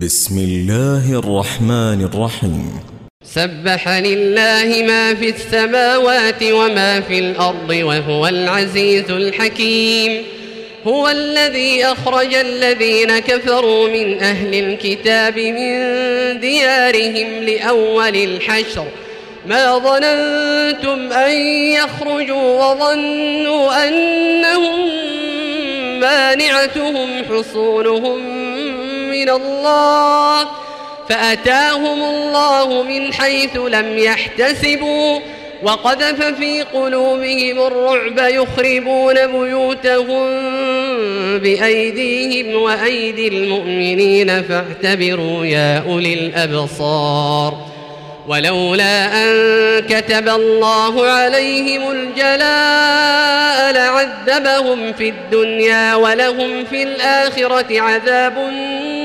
بسم الله الرحمن الرحيم. سبح لله ما في السماوات وما في الأرض وهو العزيز الحكيم. هو الذي أخرج الذين كفروا من أهل الكتاب من ديارهم لأول الحشر. ما ظننتم أن يخرجوا وظنوا أنهم مانعتهم حصونهم من الله فأتاهم الله من حيث لم يحتسبوا وقذف في قلوبهم الرعب يخربون بيوتهم بأيديهم وأيدي المؤمنين فاعتبروا يا أولي الأبصار ولولا أن كتب الله عليهم الجلاء لعذبهم في الدنيا ولهم في الآخرة عذاب النار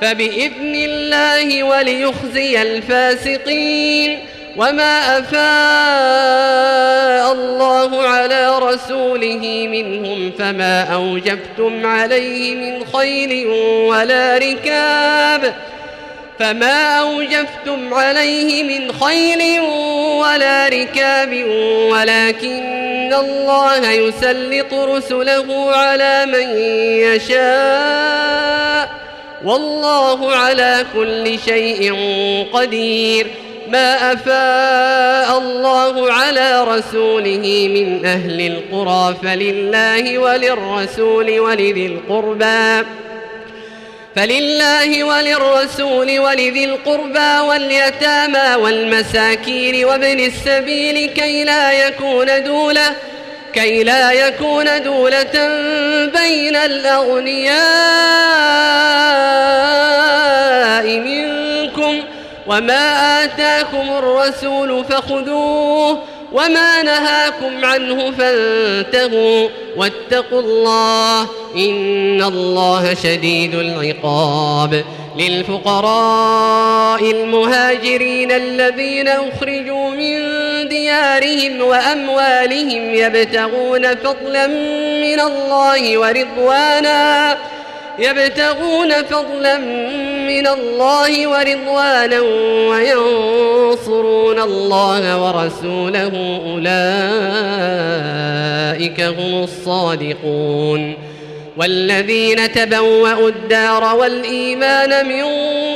فبإذن الله وليخزي الفاسقين وما أفاء الله على رسوله منهم فما أوجفتم عليه من خيل ولا ركاب فما أوجفتم عليه من خيل ولا ركاب ولكن الله يسلط رسله على من يشاء والله على كل شيء قدير. ما أفاء الله على رسوله من أهل القرى فلله وللرسول ولذي القربى. فلله وللرسول ولذي القربى واليتامى والمساكين وابن السبيل كي لا يكون دولة. كي لا يكون دولة بين الأغنياء منكم وما آتاكم الرسول فخذوه وما نهاكم عنه فانتهوا واتقوا الله إن الله شديد العقاب للفقراء المهاجرين الذين أخرجوا من ديارهم وأموالهم يبتغون فضلا من الله ورضوانا يبتغون فضلا من الله ورضوانا وينصرون الله ورسوله أولئك هم الصادقون. والذين تبوأوا الدار والإيمان من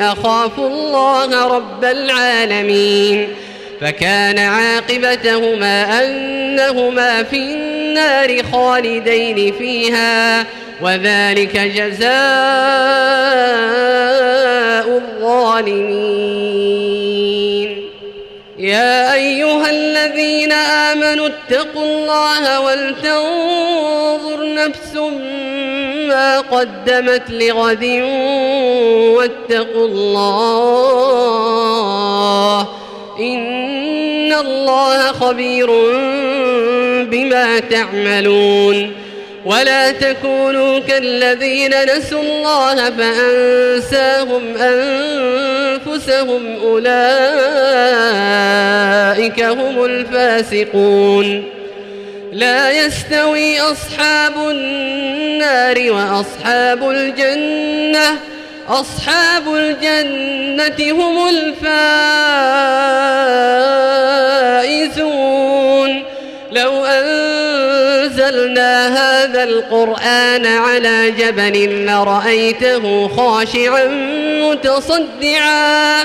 أخاف الله رب العالمين فكان عاقبتهما أنهما في النار خالدين فيها وذلك جزاء الظالمين. يا أيها الذين آمنوا اتقوا الله ولتنظر نفس ما قدمت لغد واتقوا الله إن الله خبير بما تعملون ولا تكونوا كالذين نسوا الله فأنساهم أنفسهم أولئك هم الفاسقون لا يستوي أصحاب النار وأصحاب الجنة. أصحاب الجنة هم الفائزون. لو أنزلنا هذا القرآن على جبل لرأيته خاشعا متصدعا.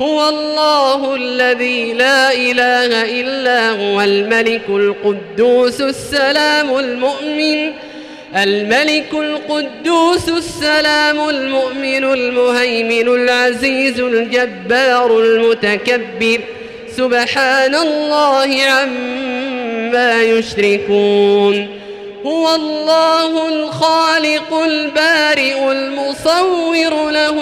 هو الله الذي لا إله إلا هو الملك القدوس السلام المؤمن الملك القدوس السلام المؤمن المهيمن العزيز الجبار المتكبر. سبحان الله عما يشركون. هو الله الخالق البارئ المصور له